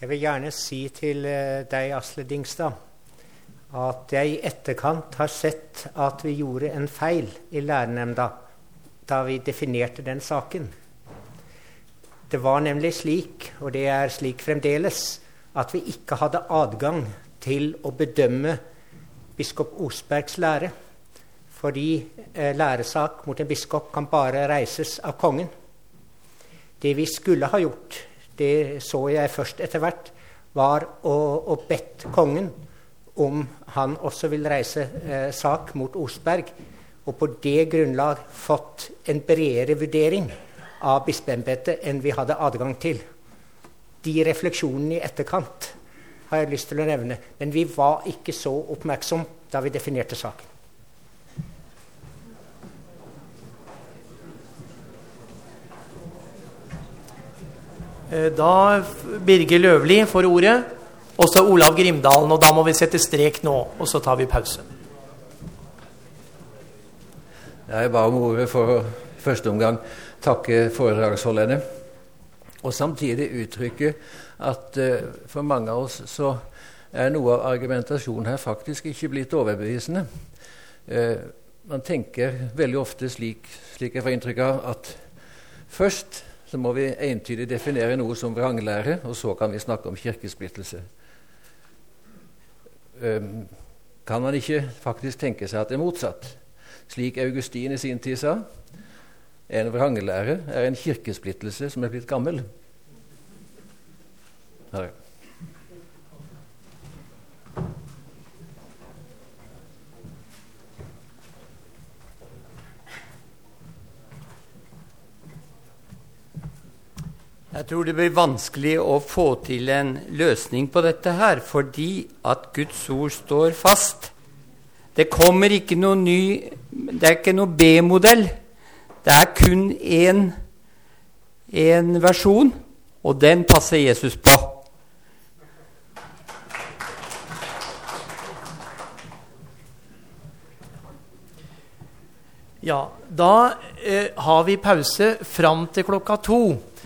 Jeg vil gjerne si til eh, deg, Asle Dingstad, at jeg i etterkant har sett at vi gjorde en feil i lærernemnda da vi definerte den saken. Det var nemlig slik, og det er slik fremdeles, at vi ikke hadde adgang til å bedømme biskop Osbergs lære. Fordi eh, læresak mot en biskop kan bare reises av kongen. Det vi skulle ha gjort, det så jeg først etter hvert, var å, å bedt kongen om han også vil reise eh, sak mot Osberg, og på det grunnlag fått en bredere vurdering av bispeembetet enn vi hadde adgang til. De refleksjonene i etterkant har jeg lyst til å nevne, men vi var ikke så oppmerksom da vi definerte saken. Da Birger Løvli får ordet, og så Olav Grimdalen. Og da må vi sette strek nå, og så tar vi pause. Jeg ba om ordet for å første omgang takke foredragsholderne. Og samtidig uttrykke at uh, for mange av oss så er noe av argumentasjonen her faktisk ikke blitt overbevisende. Uh, man tenker veldig ofte slik, slik jeg får inntrykk av, at først så må vi entydig definere noe som vranglære, og så kan vi snakke om kirkesplittelse. Kan man ikke faktisk tenke seg at det er motsatt? Slik Augustin i sin tid sa en vranglære er en kirkesplittelse som er blitt gammel. Her. Jeg tror det blir vanskelig å få til en løsning på dette her, fordi at Guds ord står fast. Det kommer ikke noe ny Det er ikke noe B-modell. Det er kun én versjon, og den passer Jesus på. Ja, da eh, har vi pause fram til klokka to.